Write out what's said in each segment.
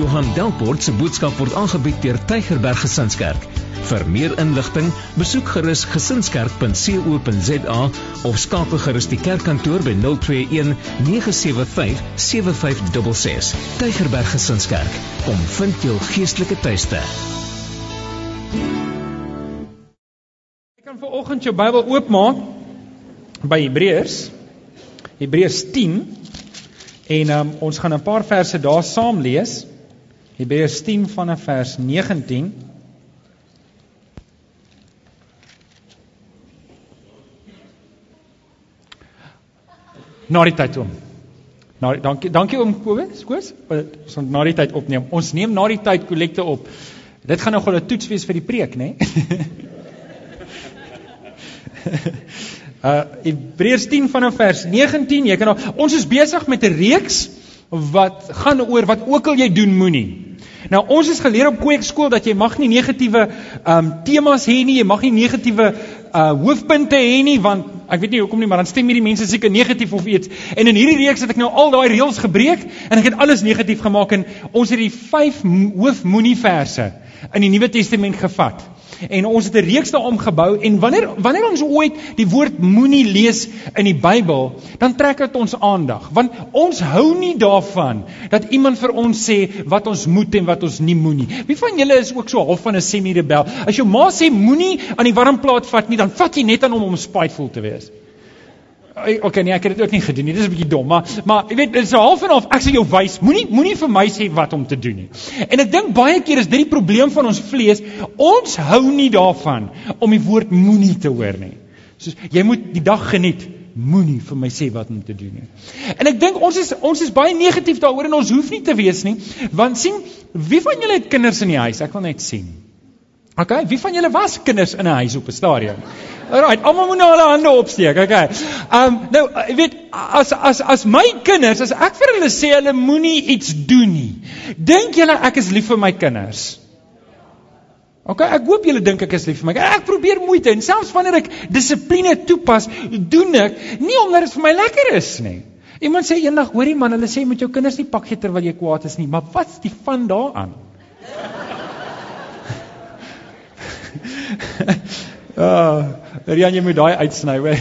Johan Delport se boodskap word aangebied deur Tygerberg Gesinskerk. Vir meer inligting, besoek gerus gesinskerk.co.za of skakel gerus die kerkkantoor by 021 975 7566. Tygerberg Gesinskerk, kom vind jou geestelike tuiste. Jy kan vir oggend jou Bybel oopmaak by Hebreërs. Hebreërs 10 en um, ons gaan 'n paar verse daar saam lees. Hebreërs 10 vanaf vers 19. Na die tyd om. Na dankie dankie om Kobus, Koos. Ons gaan na die tyd opneem. Ons neem na die tyd kollekte op. Dit gaan nog 'n toets wees vir die preek, né? Nee? uh Hebreërs 10 vanaf vers 19. Jy kan nou ons is besig met 'n reeks wat gaan oor wat ook al jy doen moenie. Nou ons is geleer op kweekskool dat jy mag nie negatiewe ehm um, temas hê nie, jy mag nie negatiewe uh hoofpunte hê nie want ek weet nie hoekom nie, maar dan stem hierdie mense seker negatief of iets. En in hierdie reeks het ek nou al daai reëls gebreek en ek het alles negatief gemaak en ons het die vyf hoofmoenie verse in die Nuwe Testament gevat en ons het 'n reeks daarom gebou en wanneer wanneer ons ooit die woord moenie lees in die Bybel, dan trek dit ons aandag want ons hou nie daarvan dat iemand vir ons sê wat ons moet en wat ons nie moenie. Wie van julle is ook so half van 'n semi-rebel? As jou ma sê moenie aan die warmplaat vat nie, dan vat jy net aan hom om spiteful te wees. Okay, nee, ek het dit ook nie gedoen nie. Dis 'n bietjie dom, maar maar jy weet, dit is half en half. Ek sê jou wys, moenie moenie vir my sê wat om te doen nie. En ek dink baie keer is dit die probleem van ons vlees. Ons hou nie daarvan om die woord moenie te hoor nie. Soos jy moet die dag geniet. Moenie vir my sê wat om te doen nie. En ek dink ons is ons is baie negatief daaroor en ons hoef nie te wees nie, want sien, wie van julle het kinders in die huis? Ek wil net sien. Okay, wie van julle was kinders in 'n huis op 'n stadium? Alraai, almal moet nou hulle hande opsteek. Okay. Um nou, jy weet, as as as my kinders, as ek vir hulle sê hulle moenie iets doen nie. Dink julle ek is lief vir my kinders? OK, ek hoop julle dink ek is lief vir my. Ek probeer moeite en selfs wanneer ek dissipline toepas, doen ek nie omdat dit vir my lekker is nie. Iemand sê eendag, hoorie man, hulle sê met jou kinders nie pak gee terwyl jy kwaad is nie, maar wat's die van daaraan? Ah, Rian jy moet daai uitsny, hoor.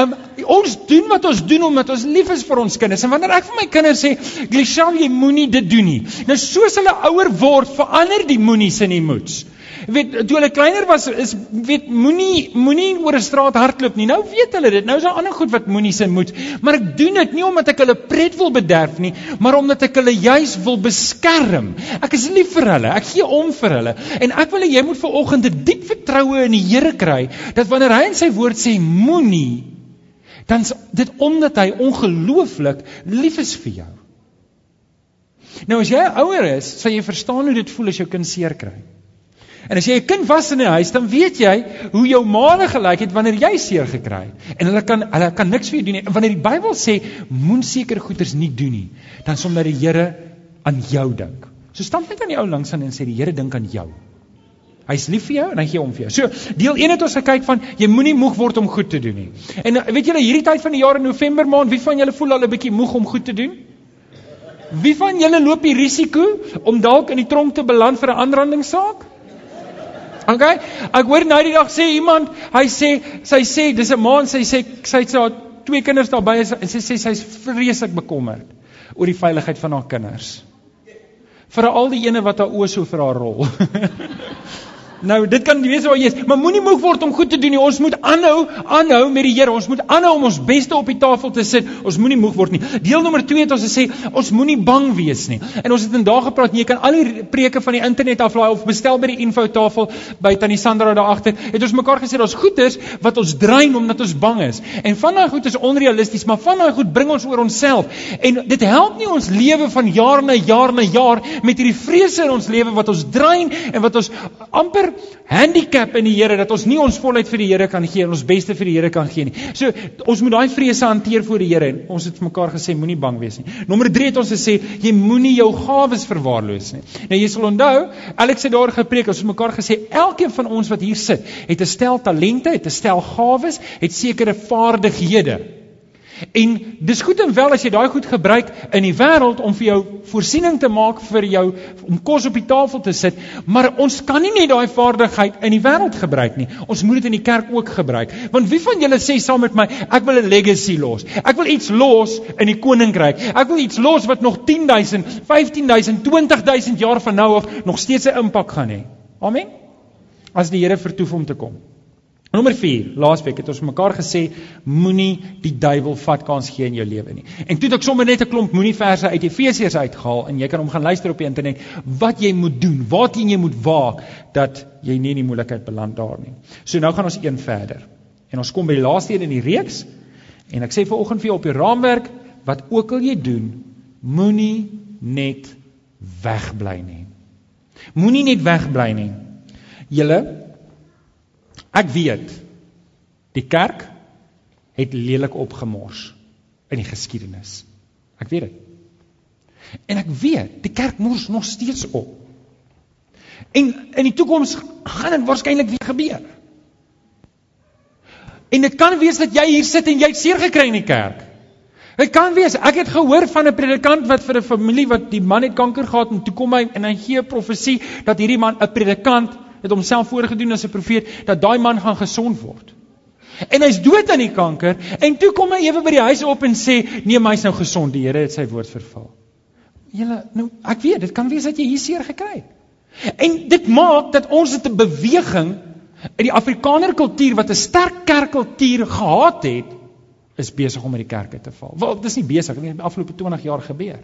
um ons doen wat ons doen omdat ons lief is vir ons kinders. En wanneer ek vir my kinders sê, "Glishal, jy moenie dit doen nie." Nou soos hulle ouer word, verander die moenies in die moeds. Weet, toe hulle kleiner was, is weet moenie moenie oor 'n straat hardloop nie. Nou weet hulle dit. Nou is daar ander goed wat moenie sin moet. Maar ek doen dit nie omdat ek hulle pret wil bederf nie, maar omdat ek hulle juis wil beskerm. Ek is lief vir hulle. Ek gee om vir hulle. En ek wil hê jy moet ver oggend 'n diep vertroue in die Here kry dat wanneer hy in sy woord sê moenie, dan dit omdat hy ongelooflik lief is vir jou. Nou as jy ouer is, sal jy verstaan hoe dit voel as jou kind seer kry. En as jy 'n kind was in 'n huis, dan weet jy hoe jou maale gelyk het wanneer jy seer gekry het. En hulle kan hulle kan niks vir jou doen nie. Wanneer die Bybel sê moen seker goeders nie doen nie, dan sommer die Here aan jou dink. So staan net aan die ou langs aan en sê die Here dink aan jou. Hy's lief vir jou en hy gee om vir jou. So deel 1 het ons gekyk van jy moenie moeg word om goed te doen nie. En weet julle hierdie tyd van die jaar in November maand, wie van julle voel al 'n bietjie moeg om goed te doen? Wie van julle loop die risiko om dalk in die tronk te beland vir 'n aanrandingssaak? Okay? Ek hoor nou die dag sê iemand, hy sê sy sê dis 'n ma en sy sê sy het haar twee kinders daarby en sy sê sy's vreeslik bekommerd oor die veiligheid van haar kinders. Veral die ene wat haar oë so vir haar rol. Nou dit kan wees waar jy is, maar moenie moeg word om goed te doen nie. Ons moet aanhou, aanhou met die Here. Ons moet aanhou om ons beste op die tafel te sit. Ons moenie moeg word nie. Deel nommer 2 het ons gesê ons moenie bang wees nie. En ons het vandag gepraat, jy kan al die preke van die internet aflaai of bestel by die info tafel by Tannie Sandra daar agter. Het ons mekaar gesê daar's goeders wat ons drein omdat ons bang is. En van daai goed is onrealisties, maar van daai goed bring ons oor onsself. En dit help nie ons lewe van jaar na jaar na jaar met hierdie vrese in ons lewe wat ons drein en wat ons amper handicap in die Here dat ons nie ons volheid vir die Here kan gee en ons beste vir die Here kan gee nie. So ons moet daai vrese hanteer voor die Here en ons het mekaar gesê moenie bang wees nie. Nommer 3 het ons gesê jy moenie jou gawes verwaarloos nie. Nou jy sal onthou, Alex het daar gepreek, ons het mekaar gesê elkeen van ons wat hier sit, het 'n stel talente, het 'n stel gawes, het sekere vaardighede. En dis goed en wel as jy daai goed gebruik in die wêreld om vir jou voorsiening te maak vir jou om kos op die tafel te sit, maar ons kan nie net daai vaardigheid in die wêreld gebruik nie. Ons moet dit in die kerk ook gebruik. Want wie van julle sê saam met my, ek wil 'n legacy los. Ek wil iets los in die koninkryk. Ek wil iets los wat nog 10000, 15000, 20000 jaar van nou af nog steeds 'n impak gaan hê. Amen. As die Here vertoef om te kom. Nommer 4, laasweek het ons mekaar gesê moenie die duiwel vat kans gee in jou lewe nie. En toe het ek sommer net 'n klomp moenie verse uit Efesiërs uitgehaal en jy kan hom gaan luister op die internet wat jy moet doen, waarteen jy moet waak dat jy nie in die moeilikheid beland daar nie. So nou gaan ons een verder. En ons kom by die laaste een in die reeks en ek sê vir oggend vir jou op die raamwerk wat ook al jy doen, moenie net wegbly nie. Moenie net wegbly nie. Julle Ek weet die kerk het lelik opgemors in die geskiedenis. Ek weet dit. En ek weet die kerk mors nog steeds op. En in die toekoms gaan dit waarskynlik weer gebeur. En dit kan wees dat jy hier sit en jy het seer gekry in die kerk. Dit kan wees. Ek het gehoor van 'n predikant wat vir 'n familie wat die man het kanker gehad en toe kom hy en hy gee 'n profesie dat hierdie man 'n predikant het homself voorgedoen as 'n profeet dat daai man gaan gesond word. En hy's dood aan die kanker en toe kom hy ewe by die huis op en sê nee, maar hy's nou gesond. Die Here het sy woord vervul. Julle nou ek weet dit kan wees dat jy hier seer gekry het. En dit maak dat ons dit 'n beweging in die Afrikaner kultuur wat 'n sterk kerkkultuur gehad het is besig om in die kerke te val. Wel, dis nie besig nie, dit het die afgelope 20 jaar gebeur.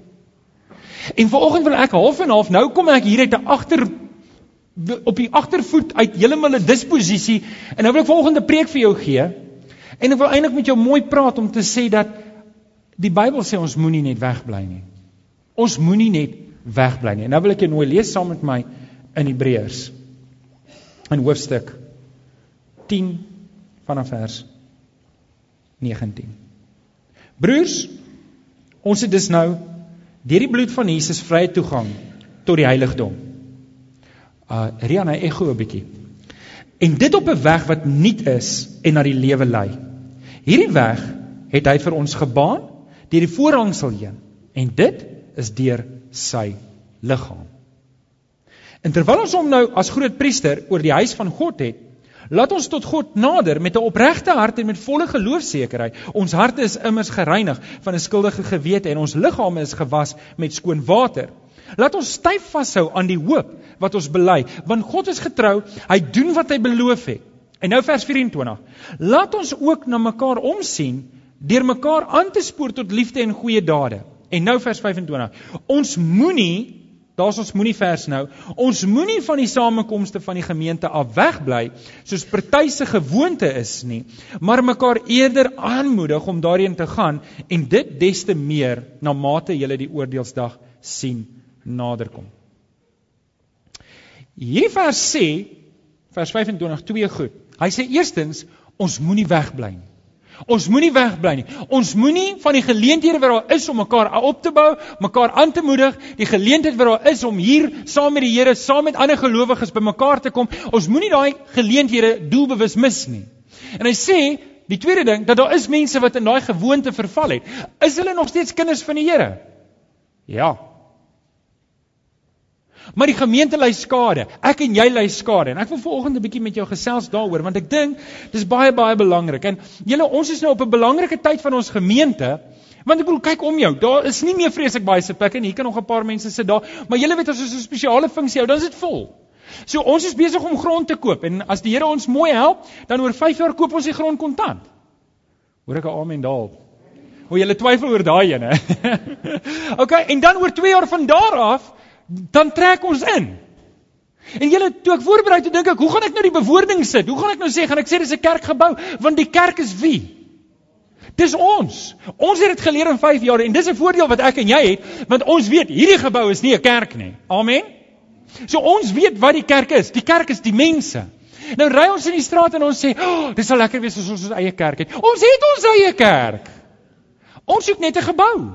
En vanoggend wil ek half en half nou kom ek hier uit 'n agter op die agtervoet uit heeltemal 'n disposisie en nou wil ek volgende preek vir jou gee. En ek wil eintlik met jou mooi praat om te sê dat die Bybel sê ons moenie net wegbly nie. Ons moenie net wegbly nie. En nou wil ek jou nooi lees saam met my in Hebreërs in hoofstuk 10 vanaf vers 19. Broers, ons het dus nou deur die bloed van Jesus vrye toegang tot die heiligdom uh Rian hy ego 'n bietjie. En dit op 'n weg wat nuut is en na die lewe lei. Hierdie weg het hy vir ons gebaan deur die voorhangsel heen en dit is deur sy liggaam. En terwyl ons hom nou as groot priester oor die huis van God het, laat ons tot God nader met 'n opregte hart en met volle geloofsekerheid. Ons harte is immers gereinig van 'n skuldige gewete en ons liggame is gewas met skoon water. Laat ons styf vashou aan die hoop wat ons bely, want God is getrou, hy doen wat hy beloof het. En nou vers 24. Laat ons ook na mekaar omsien deur mekaar aan te spoor tot liefde en goeie dade. En nou vers 25. Ons moenie, daar's ons moenie vers nou, ons moenie van die samekomste van die gemeente af wegbly soos party se gewoonte is nie, maar mekaar eerder aanmoedig om daarin te gaan en dit des te meer na mate jy die oordeelsdag sien naderkom. Hierdie vers sê vers 25 twee goed. Hy sê eerstens ons moenie wegbly nie. Ons moenie wegbly nie. Ons moenie van die geleenthede wat daar is om mekaar op te bou, mekaar aan te moedig, die geleentheid wat daar is om hier saam met die Here, saam met ander gelowiges bymekaar te kom, ons moenie daai geleenthede doelbewus mis nie. En hy sê die tweede ding dat daar is mense wat in daai gewoonte verval het. Is hulle nog steeds kinders van die Here? Ja, Maar die gemeente ly skade. Ek en jy ly skade. En ek wil vanoggend 'n bietjie met jou gesels daaroor want ek dink dis baie baie belangrik. En julle ons is nou op 'n belangrike tyd van ons gemeente. Want ek bedoel kyk om jou. Daar is nie meer vreeslik baie sitplekke nie. Hier kan nog 'n paar mense sit daar. Maar julle weet as ons 'n spesiale funksie hou, dan is dit vol. So ons is besig om grond te koop en as die Here ons mooi help, dan oor 5 jaar koop ons die grond kontant. Hoor ek 'n amen daar? Hoe julle twyfel oor daai ene. okay, en dan oor 2 jaar van daar af dan trek ons in. En julle toe ek voorberei toe dink ek, hoe gaan ek nou die bewoording sit? Hoe gaan ek nou sê gaan ek sê dis 'n kerkgebou want die kerk is wie? Dis ons. Ons het dit geleer in 5 jaar en dis 'n voordeel wat ek en jy het want ons weet hierdie gebou is nie 'n kerk nie. Amen. So ons weet wat die kerk is. Die kerk is die mense. Nou ry ons in die straat en ons sê, "Oh, dis sal lekker wees as ons ons eie kerk het." Ons het ons eie kerk. Ons soek net 'n gebou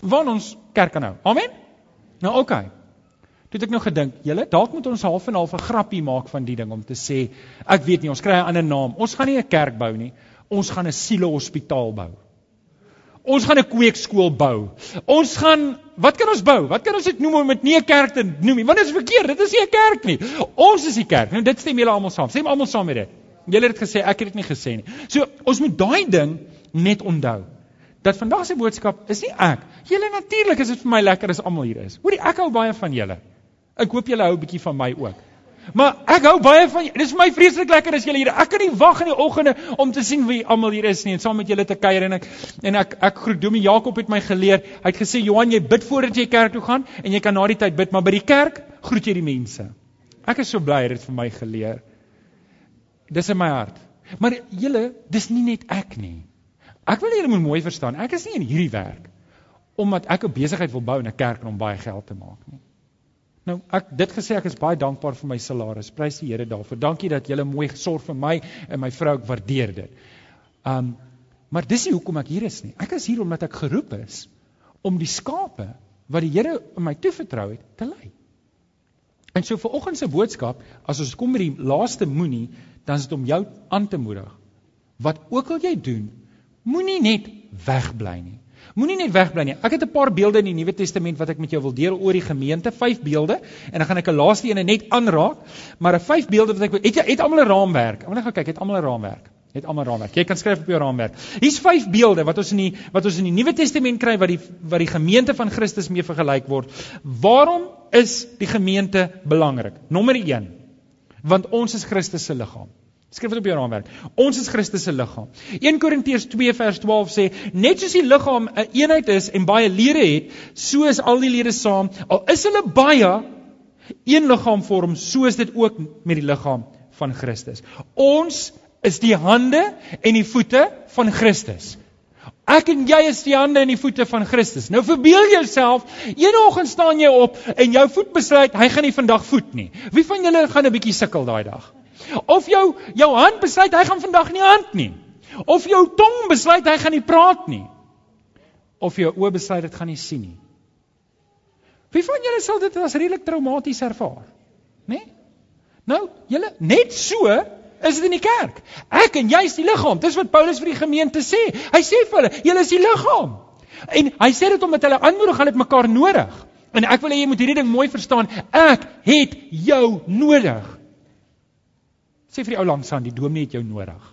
waar ons kerk kan hou. Amen. Nou oké. Okay. Toe het ek nou gedink, julle, dalk moet ons half en half 'n grappie maak van die ding om te sê, ek weet nie, ons kry 'n ander naam. Ons gaan nie 'n kerk bou nie. Ons gaan 'n siele hospitaal bou. Ons gaan 'n kweekskool bou. Ons gaan wat kan ons bou? Wat kan ons dit noem om dit nie 'n kerk te noem nie? Want dit is verkeerd. Dit is nie 'n kerk nie. Ons is die kerk. Nou dit stem julle almal saam. Stem almal saam met dit. Julle het dit gesê, ek het dit nie gesê nie. So, ons moet daai ding net onthou. Dat vandag se boodskap is nie ek. Julle natuurlik is dit vir my lekker as almal hier is. Hoorie, ek hou baie van julle. Ek hoop julle hou 'n bietjie van my ook. Maar ek hou baie van dis vir my vreeslik lekker as julle hier. Ek kan nie wag in die oggende om te sien wie almal hier is nie en saam met julle te kuier en ek en ek ek groet Domie Jakob het my geleer. Hy het gesê Johan, jy bid voordat jy kerk toe gaan en jy kan na die tyd bid, maar by die kerk groet jy die mense. Ek is so bly hy het dit vir my geleer. Dis in my hart. Maar julle, dis nie net ek nie. Ek wil julle moet mooi verstaan. Ek is nie in hierdie werk omdat ek 'n besigheid wil bou en 'n kerk om baie geld te maak nie. Nou, ek dit gesê ek is baie dankbaar vir my salaris. Prys die Here daarvoor. Dankie dat julle mooi gesorg vir my en my vrou. Ek waardeer dit. Um maar dis nie hoekom ek hier is nie. Ek is hier omdat ek geroep is om die skape wat die Here in my toevertrou het te lei. En so vir oggend se boodskap, as ons kom by die laaste moenie, dan is dit om jou aan te moedig. Wat ook al jy doen, moenie net wegbly nie. Moenie net wegbly nie. Ek het 'n paar beelde in die Nuwe Testament wat ek met jou wil deel oor die gemeente, vyf beelde, en dan gaan ek 'n laaste een net aanraak, maar 'n vyf beelde wat ek het jy het almal 'n raamwerk. Ek wil net gou kyk, het almal 'n raamwerk. Het almal 'n raamwerk. Jy kan skryf op jou raamwerk. Hier's vyf beelde wat ons in die wat ons in die Nuwe Testament kry wat die wat die gemeente van Christus mee vergelyk word. Waarom is die gemeente belangrik? Nommer 1. Want ons is Christus se liggaam. Skryf dit op jou raamwerk. Ons is Christus se liggaam. 1 Korintiërs 2 vers 12 sê net soos die liggaam 'n een eenheid is en baie lede het, so is al die lede saam. Al is hulle baie, een liggaam vorm, so is dit ook met die liggaam van Christus. Ons is die hande en die voete van Christus. Ek en jy is die hande en die voete van Christus. Nou verbeel jouself, eendag staan jy op en jou voet besluit hy gaan nie vandag voet nie. Wie van julle gaan 'n bietjie sukkel daai dag? Of jou jou hand besluit hy gaan vandag nie hand nie. Of jou tong besluit hy gaan nie praat nie. Of jou oë besluit dit gaan nie sien nie. Wie van julle sal dit as redelik traumaties ervaar? Né? Nee? Nou, julle net so is dit in die kerk. Ek en jy is die liggaam. Dis wat Paulus vir die gemeente sê. Hy sê vir hulle, julle is die liggaam. En hy sê dit omdat hulle aanmoedig, hulle het mekaar nodig. En ek wil hê jy moet hierdie ding mooi verstaan. Ek het jou nodig. Sê vir die ou langs aan, die dominee het jou nodig.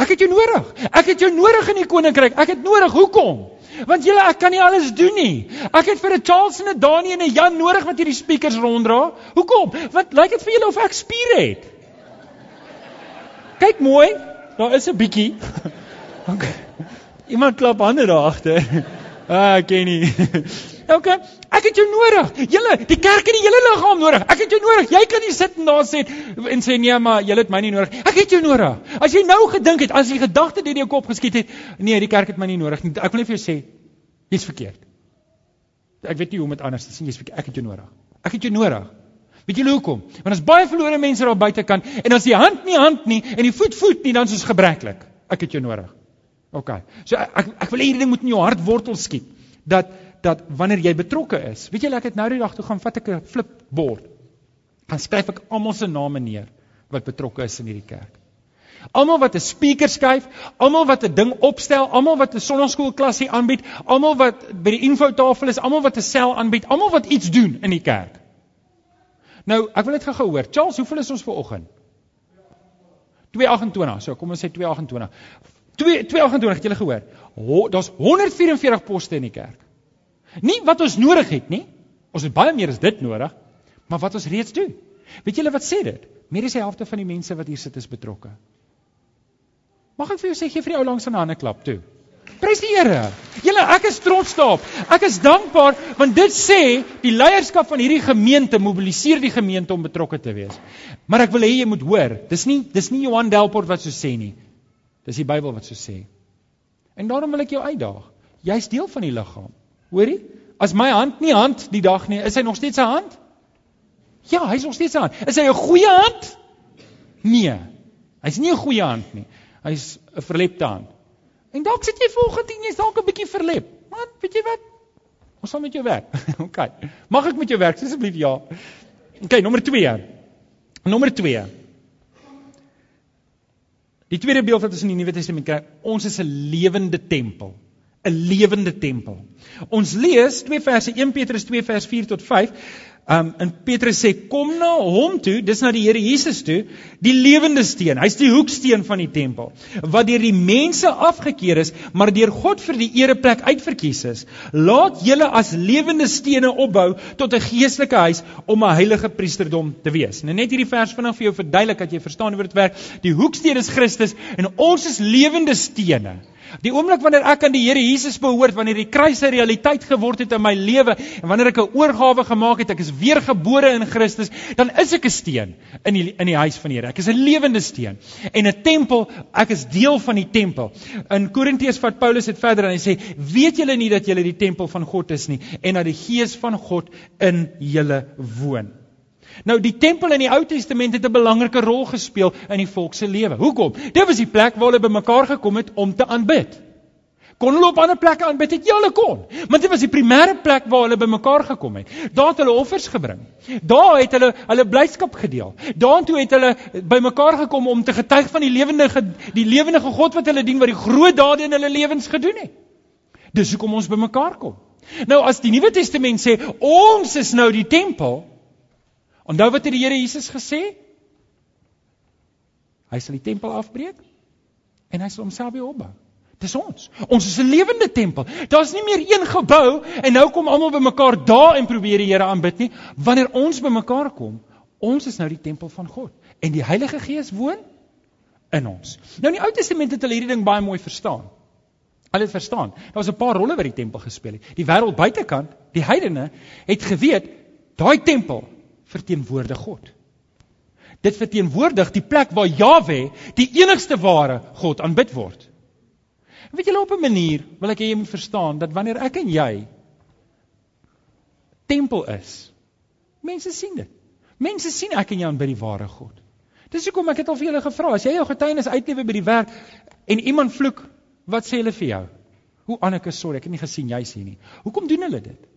Ek het jou nodig. Ek het jou nodig in die koninkryk. Ek het nodig. Hoekom? Want julle ek kan nie alles doen nie. Ek het vir 'n Charles en 'n Dani en 'n Jan nodig wat hierdie speakers ronddra. Hoekom? Want lyk dit vir julle of ek spiere het? Kyk mooi. Daar is 'n bietjie. Okay. Iemand klap hande daar agter. Ah, ek Okay. Ek het jou nodig. Julle, die kerk het die hele liggaam nodig. Ek het jou nodig. Jy kan nie sit en daar sê en sê nee, maar julle het my nie nodig. Ek het jou nodig. As jy nou gedink het, as jy gedagte in jou kop geskiet het, nee, die kerk het my nie nodig nie. Ek wil net vir jou sê, jy's verkeerd. Ek weet nie hoe om dit anders te sê, jy's verkeerd. Ek het jou nodig. Ek het jou nodig. Weet julle hoekom? Want as baie verlore mense daar buite kan en as die hand nie hand nie en die voet voet nie, dan is ons gebreklik. Ek het jou nodig. OK. So ek ek wil hê hierdie ding moet in jou hart wortel skiet dat dat wanneer jy betrokke is, weet jy ek het nou die dag toe gaan vat ek 'n flipbord. Dan skryf ek almal se name neer wat betrokke is in hierdie kerk. Almal wat 'n speaker skuif, almal wat 'n ding opstel, almal wat 'n sonnaskoolklasie aanbied, almal wat by die infotafel is, almal wat 'n sel aanbied, almal wat iets doen in die kerk. Nou, ek wil net gou hoor. Charles, hoeveel is ons ver oggend? 228. So, kom ons sê 228. 2 228 het julle gehoor. Ho, Daar's 144 poste in die kerk. Nie wat ons nodig het nie. Ons het baie meer as dit nodig, maar wat ons reeds doen. Weet julle wat sê dit? Meer as die helfte van die mense wat hier sit is betrokke. Mag ek vir jou sê gee vir die ou langs aan 'n hande klap toe. Prys die Here. Julle, ek is trots daarop. Ek is dankbaar want dit sê die leierskap van hierdie gemeente mobiliseer die gemeente om betrokke te wees. Maar ek wil hê jy moet hoor, dis nie dis nie Johan Delport wat so sê nie. Dis die Bybel wat so sê. En daarom wil ek jou uitdaag. Jy's deel van die liggaam. Hoorie? As my hand nie hand die dag nie, is hy nog steeds 'n hand? Ja, hy's nog steeds 'n hand. Is hy 'n goeie hand? Nee. Hy's nie 'n goeie hand nie. Hy's 'n verlepte hand. En dalk sit jy volgende en jy's dalk 'n bietjie verlep. Maar weet jy wat? Ons sal met jou werk. OK. Mag ek met jou werk asseblief? Ja. OK, nommer 2. Nommer 2. Die tweede beeld wat ons in die Nuwe Testament kry, ons is 'n lewende tempel. 'n Lewende tempel. Ons lees twee verse 1 Petrus 2 vers 4 tot 5. Um en Petrus sê kom na hom toe, dis na die Here Jesus toe, die lewende steen. Hy's die hoeksteen van die tempel wat deur die mense afgekeur is, maar deur God vir die ereplek uitverkies is. Laat julle as lewende stene opbou tot 'n geestelike huis om 'n heilige priesterdom te wees. Nou net hierdie vers vinnig vir jou verduidelik dat jy verstaan hoe dit werk. Die hoeksteen is Christus en ons is lewende stene. Die oomblik wanneer ek aan die Here Jesus behoort, wanneer die kruis 'n realiteit geword het in my lewe en wanneer ek 'n oorgawe gemaak het, ek is weergebore in Christus, dan is ek 'n steen in die in die huis van die Here. Ek is 'n lewende steen en 'n tempel, ek is deel van die tempel. In Korintiërs vat Paulus dit verder en hy sê, "Weet julle nie dat julle die tempel van God is nie en dat die Gees van God in julle woon?" Nou die tempel in die Ou Testament het 'n belangrike rol gespeel in die volk se lewe. Hoekom? Dit was die plek waar hulle bymekaar gekom het om te aanbid. Kon hulle op ander plekke aanbid? Het jy hulle kon. Maar dit was die primêre plek waar hulle bymekaar gekom het. Daar het hulle offers gebring. Daar het hulle hulle blydskap gedeel. Daartoe het hulle bymekaar gekom om te getuig van die lewende die lewende God wat hulle dien wat die groot dade in hulle lewens gedoen het. Dis hoekom ons bymekaar kom. Nou as die Nuwe Testament sê ons is nou die tempel, Onthou wat het die Here Jesus gesê? Hy sal die tempel afbreek en hy sal homself weer opbou. Dis ons. Ons is 'n lewende tempel. Daar's nie meer een gebou en nou kom almal bymekaar daar en probeer die Here aanbid nie. Wanneer ons bymekaar kom, ons is nou die tempel van God en die Heilige Gees woon in ons. Nou in die Ou Testament het hulle hierdie ding baie mooi verstaan. Hulle het verstaan. Daar was 'n paar rolle wat die tempel gespeel het. Die wêreld buitekant, die heidene, het geweet daai tempel verteenwoordig God. Dit verteenwoordig die plek waar Jawe, die enigste ware God aanbid word. Weet julle op 'n manier wil ek hê jy moet verstaan dat wanneer ek en jy tempel is, mense sien dit. Mense sien ek en jy aanbid die ware God. Dis hoekom ek het al vir julle gevra, as jy jou getuienis uitlewe by die werk en iemand vloek, wat sê hulle vir jou? Hoe Anneke, sorry, ek het nie gesien jy sien nie. Hoekom doen hulle dit?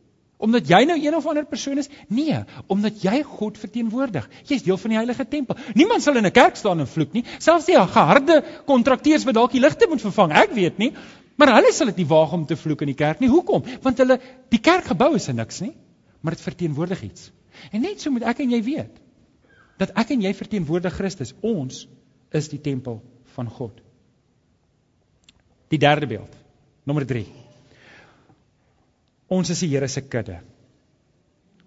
Omdat jy nou een of ander persoon is? Nee, omdat jy God verteenwoordig. Jy's deel van die heilige tempel. Niemand sal in 'n kerk staan en vloek nie. Selfs die geharde kontrakteurs wat dalk die ligte moet vervang, ek weet nie, maar hulle sal dit nie waag om te vloek in die kerk nie. Hoekom? Want hulle die kerkgebou is niks nie, maar dit verteenwoordig iets. En net so moet ek en jy weet dat ek en jy verteenwoordig Christus. Ons is die tempel van God. Die derde beeld. Nommer 3. Ons is die Here se kudde.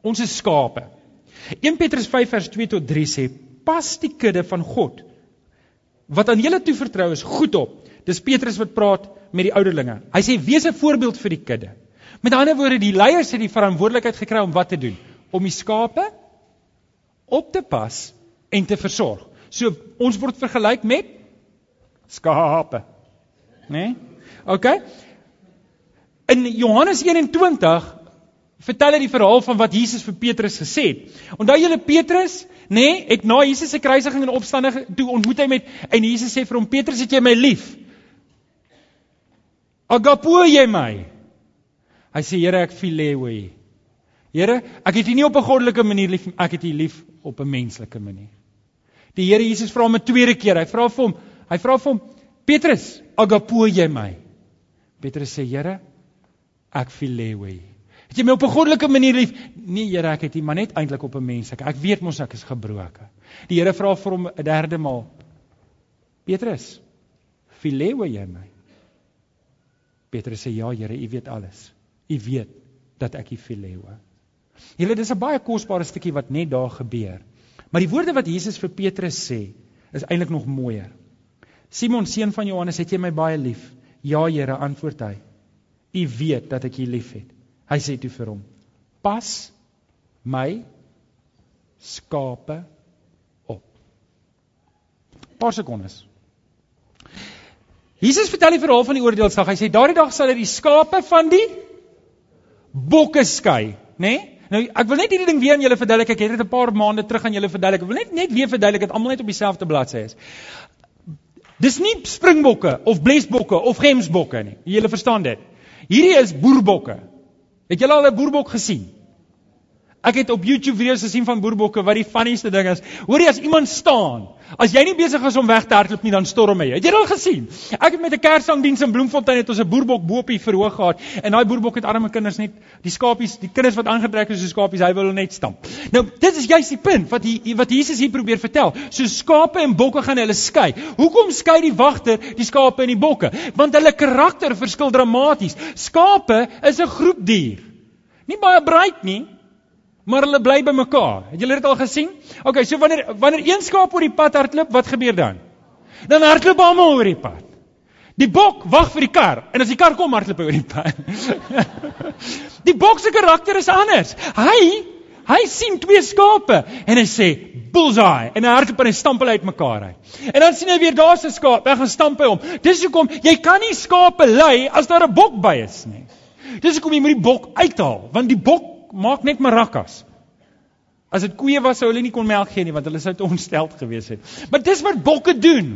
Ons is skape. 1 Petrus 5 vers 2 tot 3 sê: "Pas die kudde van God wat aan julle toevertrou is goed op." Dis Petrus wat praat met die ouderlinge. Hy sê: "Wees 'n voorbeeld vir die kudde." Met ander woorde, die leiers het die verantwoordelikheid gekry om wat te doen? Om die skape op te pas en te versorg. So ons word vergelyk met skape. Né? Nee? OK. In Johannes 21 vertel hy die verhaal van wat Jesus vir Petrus gesê het. Onthou julle Petrus, nê, nee, het na Jesus se kruisiging en opstanding toe ontmoet hy met en Jesus sê vir hom Petrus, het jy my lief? Agapo jy my? Hy sê Here, ek phileo jy. Here, ek het U nie op 'n goddelike manier lief, ek het U lief op 'n menslike manier. Die Here Jesus vra hom 'n tweede keer. Hy vra vir hom, hy vra vir hom, Petrus, agapo jy my? Petrus sê, Here, ek jy. Het jy my op 'n goddelike manier lief? Nee, Here, ek het U maar net eintlik op 'n menslike. Ek weet mos ek is gebroken. Die Here vra vir hom 'n derde maal. Petrus, phileo jy my? Petrus sê, ja, Here, U weet alles. U weet dat ek U phileo. Julle, dis 'n baie kosbare stukkie wat net daar gebeur. Maar die woorde wat Jesus vir Petrus sê, is eintlik nog mooier. Simon seun van Johannes, het jy my baie lief? Ja, Here, antwoord hy. U weet dat ek U liefhet. Hy sê toe vir hom: Pas my skape op. Paar sekondes. Jesus vertel die verhaal van die oordeelsdag. Hy sê daardie dag sal hy die skape van die bokke skei, né? Nee? Nou ek wil net hierdie ding weer aan julle verduidelik. Ek het dit 'n paar maande terug aan julle verduidelik. Ek wil net net weer verduidelik dat almal net op dieselfde bladsy is. Dis nie springbokke of blesbokke of gemsbokke nie. Julle verstaan dit. Hierdie is boerbokke. Het julle al 'n boerbok gesien? Ek het op YouTube video's gesien van boerbokke wat die funnieste ding is. Hoor jy as iemand staan, as jy nie besig is om weg te hardloop nie, dan storm hy. Het jy dit al gesien? Ek het met 'n Kersangdiens in Bloemfontein het ons 'n boerbok bo op die verhoog gehad en daai boerbok het arme kinders net die skapies, die kinders wat aangetrek is so skapies, hy wil hulle net stamp. Nou, dit is juist die punt wat hier wat Jesus hier probeer vertel. So skape en bokke gaan hulle skei. Hoekom skei die wagter die skape en die bokke? Want hulle karakter verskil dramaties. Skape is 'n groepdier. Nie baie breed nie, maar hulle bly by mekaar. Het julle dit al gesien? OK, so wanneer wanneer een skaap oor die pad hardloop, wat gebeur dan? Dan hardloop almal oor die pad. Die bok wag vir die kar en as die kar kom hardloop hy oor die pad. die bok se karakter is anders. Hy hy sien twee skape en hy sê bullseye en hy hardloop en hy stamp hulle uitmekaar uit. En dan sien hy weer daar's 'n skaap, hy gaan stamp hy hom. Dis hoekom jy kan nie skape lei as daar 'n bok by is nie. Dis hoekom jy moet die bok uithaal want die bok maak net maracas. As dit koeie was sou hulle nie kon melk gee nie want hulle sou te ontsteld gewees het. Maar dis wat bokke doen.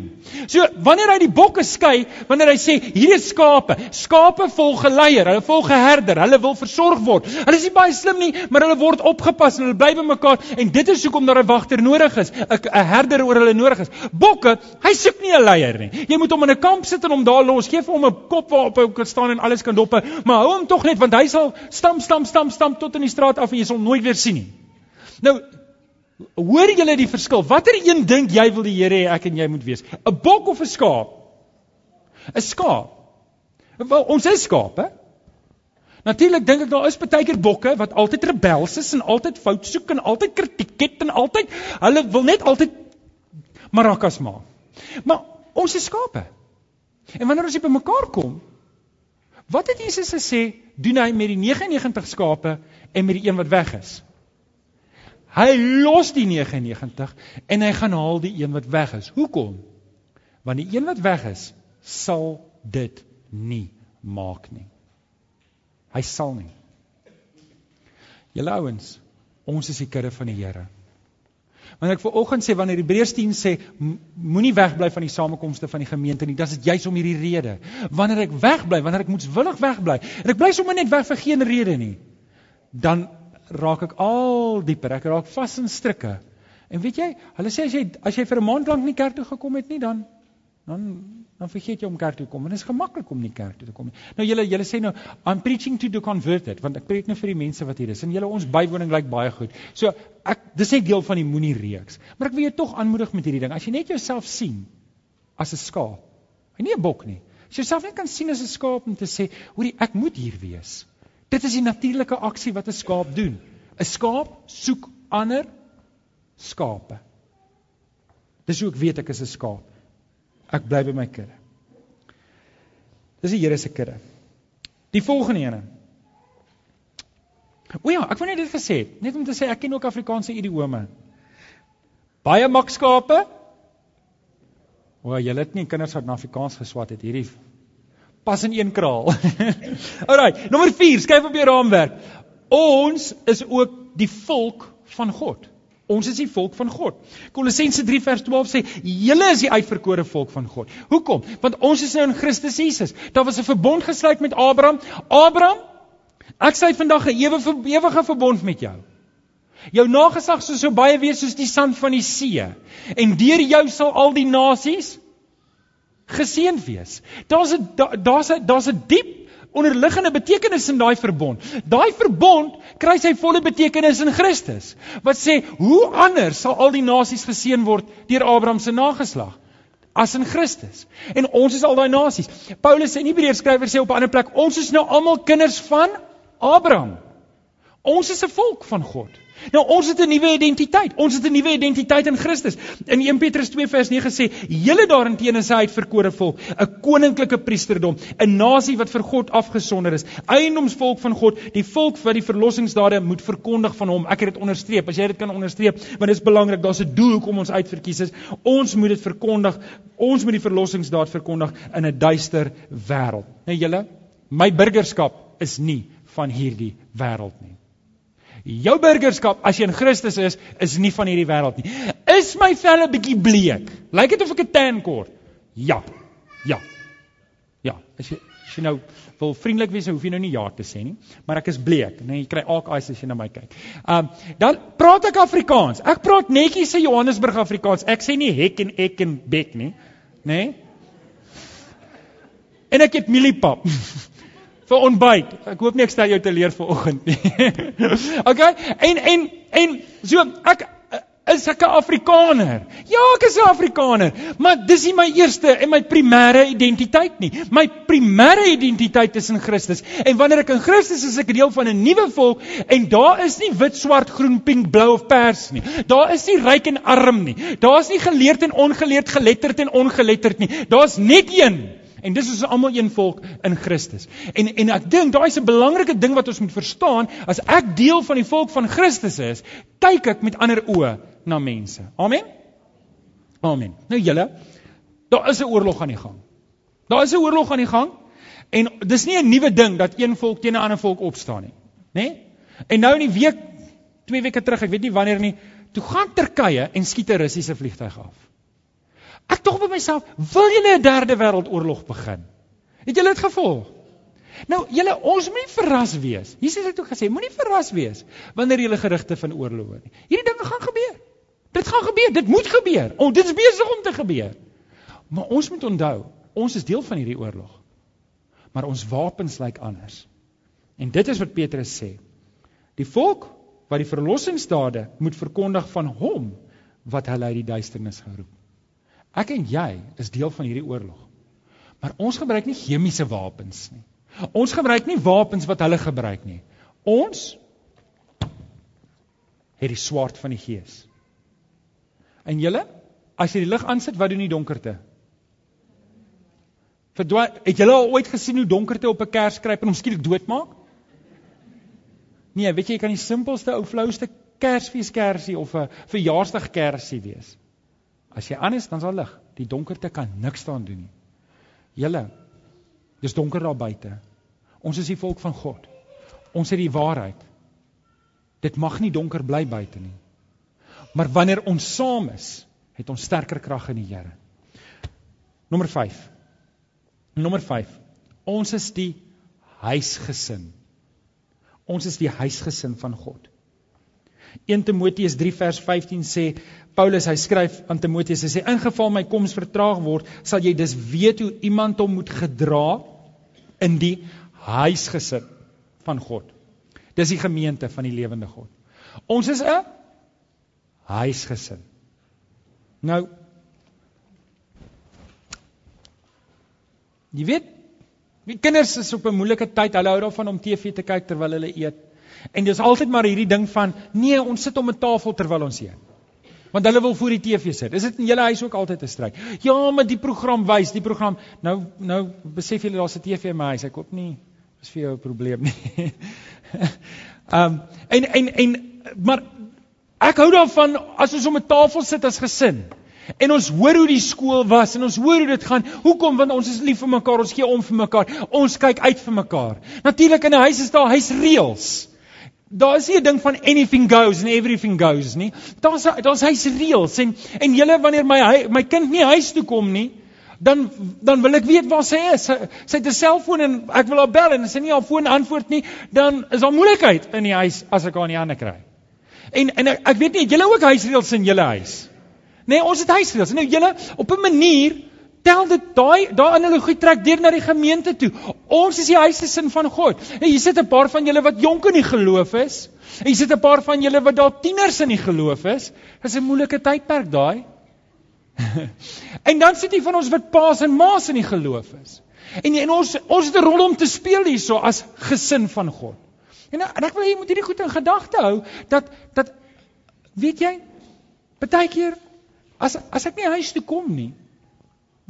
So wanneer hy die bokke skei, wanneer hy sê hier is skape, skape volg 'n leier, hulle volg 'n herder, hulle wil versorg word. Hulle is nie baie slim nie, maar hulle word opgepas en hulle bly by mekaar en dit is hoekom daar 'n wagter nodig is, 'n herder oor hulle nodig is. Bokke, hy soek nie 'n leier nie. Jy moet hom in 'n kamp sit en hom daar los, gee vir hom 'n kop waarop hy kan staan en alles kan dop, maar hou hom tog net want hy sal stamp stamp stamp stamp tot in die straat af en jy sal nooit weer sien nie. Nou hoor julle die verskil? Watter een dink jy wil die Here hê ek en jy moet wees? 'n Bok of 'n skaap? 'n Skaap. Wel, ons is skape. Natuurlik dink ek daar is baie keer bokke wat altyd rebels is en altyd fout soek en altyd kritiek het en altyd hulle wil net altyd maracas maak. Maar ons is skape. En wanneer ons by mekaar kom, wat het Jesus gesê doen hy met die 99 skape en met die een wat weg is? Hy los die 99 en hy gaan haal die een wat weg is. Hoekom? Want die een wat weg is, sal dit nie maak nie. Hy sal nie. Julle ouens, ons is die kudde van die Here. Wanneer ek vanoggend sê wanneer Hebreërs 10 sê moenie wegbly van die samekomste van die gemeente nie, dis juis om hierdie rede. Wanneer ek wegbly, wanneer ek moetswillig wegbly en ek bly sommer net weg vir geen rede nie, dan raak ek al dieper. Ek raak vas in strikke. En weet jy, hulle sê as jy as jy vir 'n maand lank nie kerk toe gekom het nie, dan dan dan vergeet jy om kerk toe te kom. En dit is gemaklik om nie kerk toe te kom nie. Nou julle julle sê nou I'm preaching to the converted, want ek preek nou vir die mense wat hier is. En julle ons bywoning lyk baie goed. So ek dis net deel van die moenie reeks. Maar ek wil jou tog aanmoedig met hierdie ding. As jy net jouself sien as 'n skaap, en nie 'n bok nie. As jy jouself net kan sien as 'n skaap om te sê, hoorie, ek moet hier wees. Dit is die natuurlike aksie wat 'n skaap doen. 'n Skaap soek ander skape. Dis hoe ek weet ek is 'n skaap. Ek bly by my kudde. Dis die Here se kudde. Die volgende ene. O ja, ek wou net dit gesê het, net om te sê ek ken ook Afrikaanse idiome. Baie makskape. O, julle het nie kinders wat na Afrikaans geswat het hierdie pas in een kraal. Alraai, nommer 4, skryf op jou raamwerk. Ons is ook die volk van God. Ons is die volk van God. Kolossense 3 vers 12 sê: "Julle is die uitverkore volk van God." Hoekom? Want ons is nou in Christus Jesus. Daar was 'n verbond gesluit met Abraham. Abraham, ek sê vandag 'n ewige ewige verbond met jou. Jou nageslag sal so baie wees soos die sand van die see en deur jou sal al die nasies geseën wees. Daar's 'n daar's 'n daar's 'n diep onderliggende betekenis in daai verbond. Daai verbond kry sy volle betekenis in Christus. Wat sê, hoe anders sal al die nasies geseën word deur Abraham se nageslag? as in Christus. En ons is al daai nasies. Paulus in Hebreërs skrywer sê op 'n ander plek, ons is nou almal kinders van Abraham. Ons is 'n volk van God. Nou ons het 'n nuwe identiteit. Ons het 'n nuwe identiteit in Christus. In 1 Petrus 2 vers 9 sê: "Julle daarenteen is 'n uitverkore volk, 'n koninklike priesterdom, 'n nasie wat vir God afgesonder is, eiendomsvolk van God, die volk wat die verlossingsdade moet verkondig van hom." Ek het dit onderstreep. As jy dit kan onderstreep, want dit is belangrik. Daar's 'n doel hoekom ons uitverkies is. Ons moet dit verkondig. Ons moet die verlossingsdaad verkondig in 'n duister wêreld. Nou julle, my burgerskap is nie van hierdie wêreld nie. Jou burgerskap as jy in Christus is, is nie van hierdie wêreld nie. Is my vel 'n bietjie bleek? Lyk dit of ek 'n tan kort? Ja. Ja. Ja, as jy As jy nou wil vriendelik wees, hoef jy nou nie ja te sê nie, maar ek is bleek, nee, jy kry ook eyes as jy na my kyk. Um dan praat ek Afrikaans. Ek praat netjies se Johannesburg Afrikaans. Ek sê nie hek en ek en bek nie, nê? Nee? En ek het mieliepap vir ontbyt. Ek hoop nie ek stel jou te leer vir oggend nie. okay? En en en so ek is ek 'n Afrikaner. Ja, ek is 'n Afrikaner, maar dis nie my eerste en my primêre identiteit nie. My primêre identiteit is in Christus. En wanneer ek in Christus is, is ek deel van 'n nuwe volk en daar is nie wit, swart, groen, pink, blou of pers nie. Daar is nie ryk en arm nie. Daar's nie geleerd en ongeleerd, geletterd en ongeletterd nie. Daar's net een En dis is almal een volk in Christus. En en ek dink daai is 'n belangrike ding wat ons moet verstaan, as ek deel van die volk van Christus is, kyk ek met ander oë na mense. Amen. Amen. Nou julle, daar is 'n oorlog aan die gang. Daar is 'n oorlog aan die gang en dis nie 'n nuwe ding dat een volk teen 'n ander volk opstaan nie, né? Nee? En nou in die week twee weke terug, ek weet nie wanneer nie, toe gaan Turkye en skiet 'n Russiese vliegtyg af. Ek tog by myself, wil julle 'n derde wêreldoorlog begin? Het julle dit gevoel? Nou, julle ons moenie verras wees. Jesus het ook gesê, moenie verras wees wanneer julle gerugte van oorlog hoor nie. Hierdie dinge gaan gebeur. Dit gaan gebeur, dit moet gebeur. Ons dit is besig om te gebeur. Maar ons moet onthou, ons is deel van hierdie oorlog. Maar ons wapens lyk anders. En dit is wat Petrus sê. Die volk wat die verlossingsdade moet verkondig van hom wat hulle uit die duisternis geroep. Ek en jy is deel van hierdie oorlog. Maar ons gebruik nie chemiese wapens nie. Ons gebruik nie wapens wat hulle gebruik nie. Ons het die swaard van die gees. En julle, as jy die lig aansit, wat doen die donkerte? Verdwaai, het julle al ooit gesien hoe donkerte op 'n kers kruip en hom skielik doodmaak? Nee, weet jy, jy kan die simpelste ou flouste kersfeeskersie of 'n verjaarsdag kersie wees. As jy aan is, dan sal lig. Die donkerte kan niks daan doen nie. Julle, dis donker daar buite. Ons is die volk van God. Ons het die waarheid. Dit mag nie donker bly buite nie. Maar wanneer ons saam is, het ons sterker krag in die Here. Nommer 5. Nommer 5. Ons is die huisgesin. Ons is die huisgesin van God. 1 Timoteus 3 vers 15 sê Paulus hy skryf aan Timoteus hy sê ingeval my koms vertraag word sal jy dus weet hoe iemand hom moet gedra in die huisgesin van God. Dis die gemeente van die lewende God. Ons is 'n huisgesin. Nou Jy weet, die kinders is op 'n moeilike tyd. Hulle hou daarvan om TV te kyk terwyl hulle eet. En dis altyd maar hierdie ding van nee, ons sit om 'n tafel terwyl ons eet. Want hulle wil voor die TV sit. Is dit in julle huis ook altyd 'n stryd? Ja, maar die program wys, die program nou nou besef julle daar's 'n TV in my huis. Ek koop nie is vir jou 'n probleem nie. Ehm um, en en en maar ek hou daarvan as ons om 'n tafel sit as gesin. En ons hoor hoe die skool was en ons hoor hoe dit gaan. Hoekom? Want ons is lief vir mekaar, ons gee om vir mekaar. Ons kyk uit vir mekaar. Natuurlik in 'n huis is daar huisreëls. Daar is nie 'n ding van anything goes and everything goes nie. Daar's daar's hy's reëls en en julle wanneer my my kind nie huis toe kom nie, dan dan wil ek weet waar sy is. Sy, sy het 'n selfoon en ek wil haar bel en as sy nie haar foon antwoord nie, dan is daar moeilikheid in die huis as ek haar nie aan kry. En en ek, ek weet nie, julle ook huisreëls in julle huis. Nee, ons het huisreëls. Nou julle op 'n manier tel dit daai daai analogie trek deur na die gemeente toe. Ons is die huisgesin van God. En hier sit 'n paar van julle wat jonk in die geloof is. En hier sit 'n paar van julle wat dalk tieners in die geloof is. Dis 'n moeilike tydperk daai. en dan sit jy van ons wat paas en maas in die geloof is. En en ons ons het 'n rol om te speel hierso as gesin van God. En, en ek wil jy moet hierdie goed in gedagte hou dat dat weet jy baie keer as as ek nie huis toe kom nie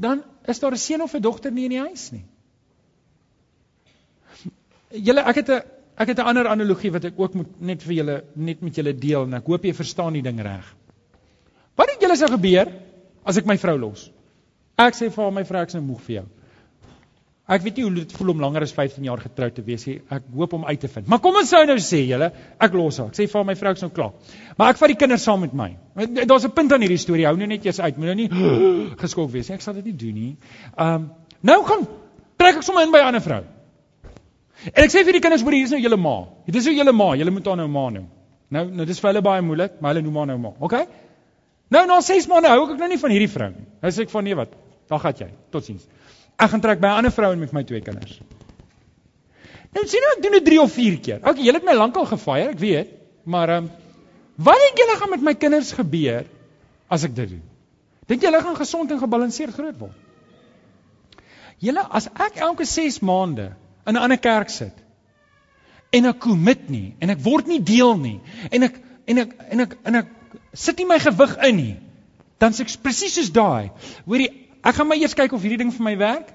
dan is daar 'n seun of 'n dogter nie in die huis nie. Julle ek het 'n ek het 'n ander analogie wat ek ook moet net vir julle net met julle deel en ek hoop jy verstaan die ding reg. Wat het julle sou gebeur as ek my vrou los? Ek sê vir my vrou ek is nou moeg vir jou. Ek weet nie hoe dit voel om langer as 15 jaar getroud te wees nie. Ek hoop om uit te vind. Maar kom ons sou nou sê, julle, ek los haar. Ek sê vir my vrou ek's nou klaar. Maar ek vat die kinders saam met my. Daar's 'n punt aan hierdie storie. Hou nou net eers uit. Moet nou geskok wees nie. Ek sal dit nie doen nie. Ehm um, nou gaan trek ek sommer in by 'n ander vrou. En ek sê vir die kinders, hoor hier is nou julle ma. Dit is nou julle ma, julle moet haar nou ma noem. Nou nou dis vir hulle baie moeilik, maar hulle noem haar nou ma. OK? Nou na 6 maande hou ek nou nie van hierdie vrou nie. Nou sê ek van nee wat? Dan gaan jy. Totsiens. Ek gaan trek by 'n ander vrou en met my twee kinders. Nou sien nou ek doen dit 3 of 4 keer. OK, julle het my lankal gefire, ek weet, maar ehm um, wat dink julle gaan met my kinders gebeur as ek dit doen? Dink julle gaan gesond en gebalanseerd groot word? Julle as ek elke 6 maande in 'n ander kerk sit en ek commit nie en ek word nie deel nie en ek en ek en ek en ek sit nie my gewig in nie dan sê ek presies soos daai hoorie ek gaan maar eers kyk of hierdie ding vir my werk.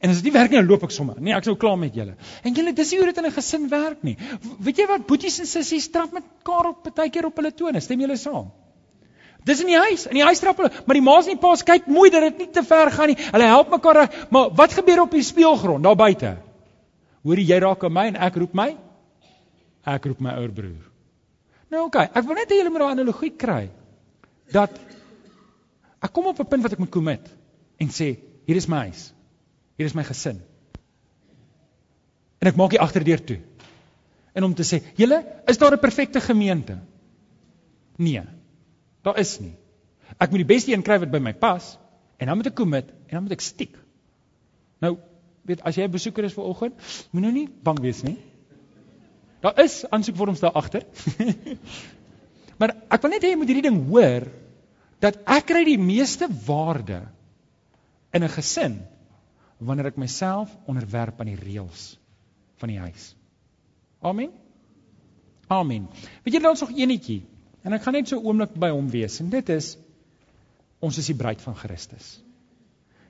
En as dit nie werk nie dan loop ek sommer. Nee ek sou klaar met julle. En julle dis nie hoe dit in 'n gesin werk nie. Weet jy wat? Boeties en sissies trap met mekaar op partykeer op hulle tone. Stem julle saam? Dis in die huis, in die huis trap hulle, maar die ma's en die pa's kyk mooi dat dit nie te ver gaan nie. Hulle help mekaar, maar wat gebeur op die speelgrond daar buite? Hoorie jy raak aan my en ek roep my? Ek roep my ouer broer. Nou oké, okay, ek wil net hê julle moet daai analogie kry. Dat ek kom op 'n punt wat ek moet commit en sê hier is my huis. Hier is my gesin. En ek maak die agterdeur toe. En om te sê, julle, is daar 'n perfekte gemeente? Nee. Daar is nie. Ek moet die beste een kry wat by my pas en dan moet ek commit en dan moet ek stiek. Nou, weet as jy 'n besoeker is vir oggend, moet nou nie bang wees nie. Daar is aansoekvorms daar agter. maar ek wil net hê jy moet hierdie ding hoor dat ek kry die meeste waarde in 'n gesin wanneer ek myself onderwerp aan die reëls van die huis. Amen. Amen. Weet jy daar's nog eenetjie en ek gaan net so oomblik by hom wees en dit is ons is die bruid van Christus.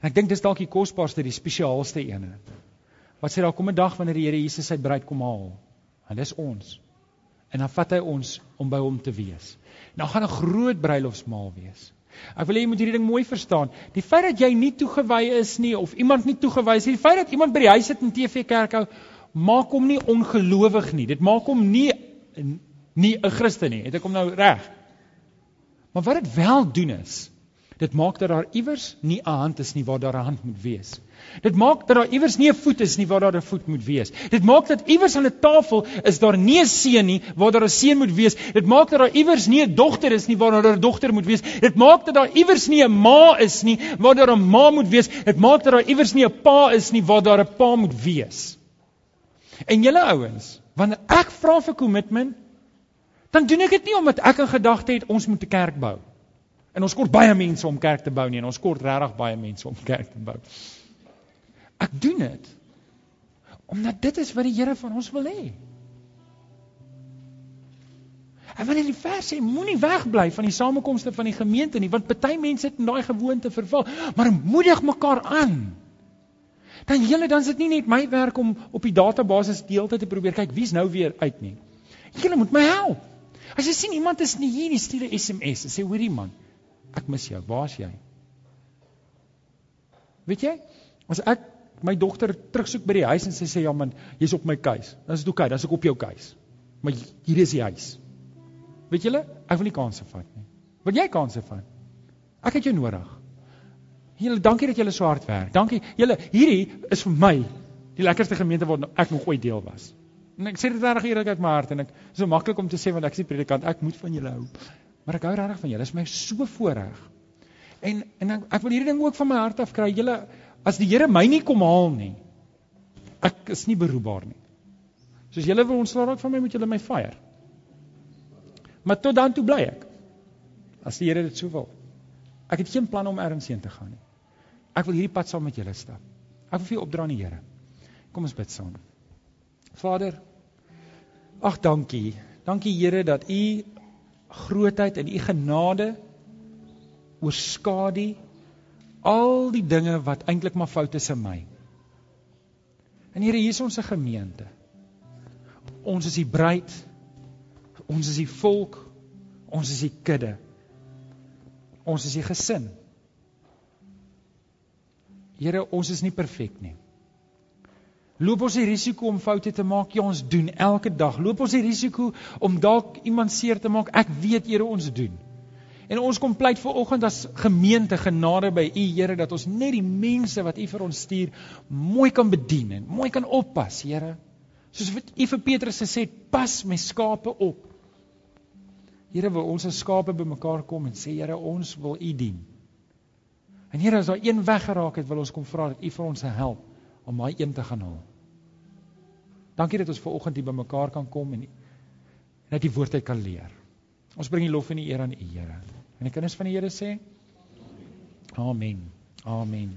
En ek dink dis dalk die kosbaarste, die spesiaalste ene. Wat sê daar kom 'n dag wanneer die Here Jesus sy bruid kom haal. En dis ons. En dan vat hy ons om by hom te wees. Nou gaan 'n groot bruilofsmaal wees. Ek wil hê jy moet hierdie ding mooi verstaan. Die feit dat jy nie toegewy is nie of iemand nie toegewy is nie, die feit dat iemand by die huis sit en TV kerk hou, maak hom nie ongelowig nie. Dit maak hom nie nie 'n Christen nie. Het ek hom nou reg? Maar wat dit wel doen is, Dit maak dat daar iewers nie 'n hand is nie waar daar 'n hand moet wees. Dit maak dat daar iewers nie 'n voet is nie waar daar 'n voet moet wees. Dit maak dat iewers aan 'n tafel is daar nie 'n seun nie waar daar 'n seun moet wees. Dit maak dat daar iewers nie 'n dogter is nie waar daar 'n dogter moet wees. Dit maak dat daar iewers nie 'n ma is nie waar daar 'n ma moet wees. Dit maak dat daar iewers nie 'n pa is nie waar daar 'n pa moet wees. En julle ouens, wanneer ek vra vir kommitment, dan doen ek dit nie omdat ek 'n gedagte het ons moet 'n kerk bou. En ons kort baie mense om kerk te bou nie en ons kort regtig baie mense om kerk te bou. Ek doen dit omdat dit is wat die Here van ons wil hê. En wanneer die vers sê moenie wegbly van die samekomste van die gemeente nie, want party mense het in daai gewoonte verval, maar moedig mekaar aan. Dan julle dan is dit nie net my werk om op die database deeltyd te probeer kyk wie's nou weer uit nie. Julle moet my help. As jy sien iemand is nie hier nie, stuur 'n SMS en sê hoorie man, Ek mis jou. Waar's jy? Weet jy? As ek my dogter terugsoek by die huis en sy sê ja man, jy's op my keus. Dan is dit oukei, okay, dan is ek op jou keus. Maar hier is die huis. Weet julle? Ek wil nie kansse vat nie. Wil jy kansse vat? Ek het jou nodig. Julle, dankie dat julle so hard werk. Dankie. Julle, hierdie is vir my die lekkerste gemeente waar ek nog ooit deel was. En ek sê dit reg eerlik uit my hart en ek is so maklik om te sê want ek is die predikant. Ek moet van julle hou. Maar ek hou regtig van julle. Dit is my so voorreg. En en ek, ek wil hierdie ding ook van my hart af kry. Julle as die Here my nie kom haal nie. Ek is nie beroepbaar nie. Soos julle wil ontslaa raak van my, moet julle my fire. Maar tot dan toe bly ek. As die Here dit so wil. Ek het geen plan om ergens heen te gaan nie. Ek wil hierdie pad saam met julle stap. Ek wil vir julle opdra aan die Here. Kom ons bid saam. Vader, ag dankie. Dankie Here dat U grootheid en u genade oorskadu al die dinge wat eintlik maar fout is in my. En Here, hier is ons se gemeente. Ons is die bruid. Ons is die volk. Ons is die kudde. Ons is die gesin. Here, ons is nie perfek nie. Loop ons die risiko om foute te maak? Ja, ons doen elke dag. Loop ons die risiko om dalk iemand seer te maak? Ek weet Here ons doen. En ons kom pleit vir oggend as gemeente genade by U Here dat ons net die mense wat U vir ons stuur mooi kan bedien en mooi kan oppas, Here. Soos wat U vir Petrus gesê het, pas my skape op. Here wil ons as skape bymekaar kom en sê Here, ons wil U dien. En Here, as daar een weggeraak het, wil ons kom vra dat U vir ons help om daai een te gaan haal. Dankie dat ons ver oggend hier bymekaar kan kom en net die woord uit kan leer. Ons bring die lof en die eer aan U, Here. En die kinders van die Here sê: Amen. Amen.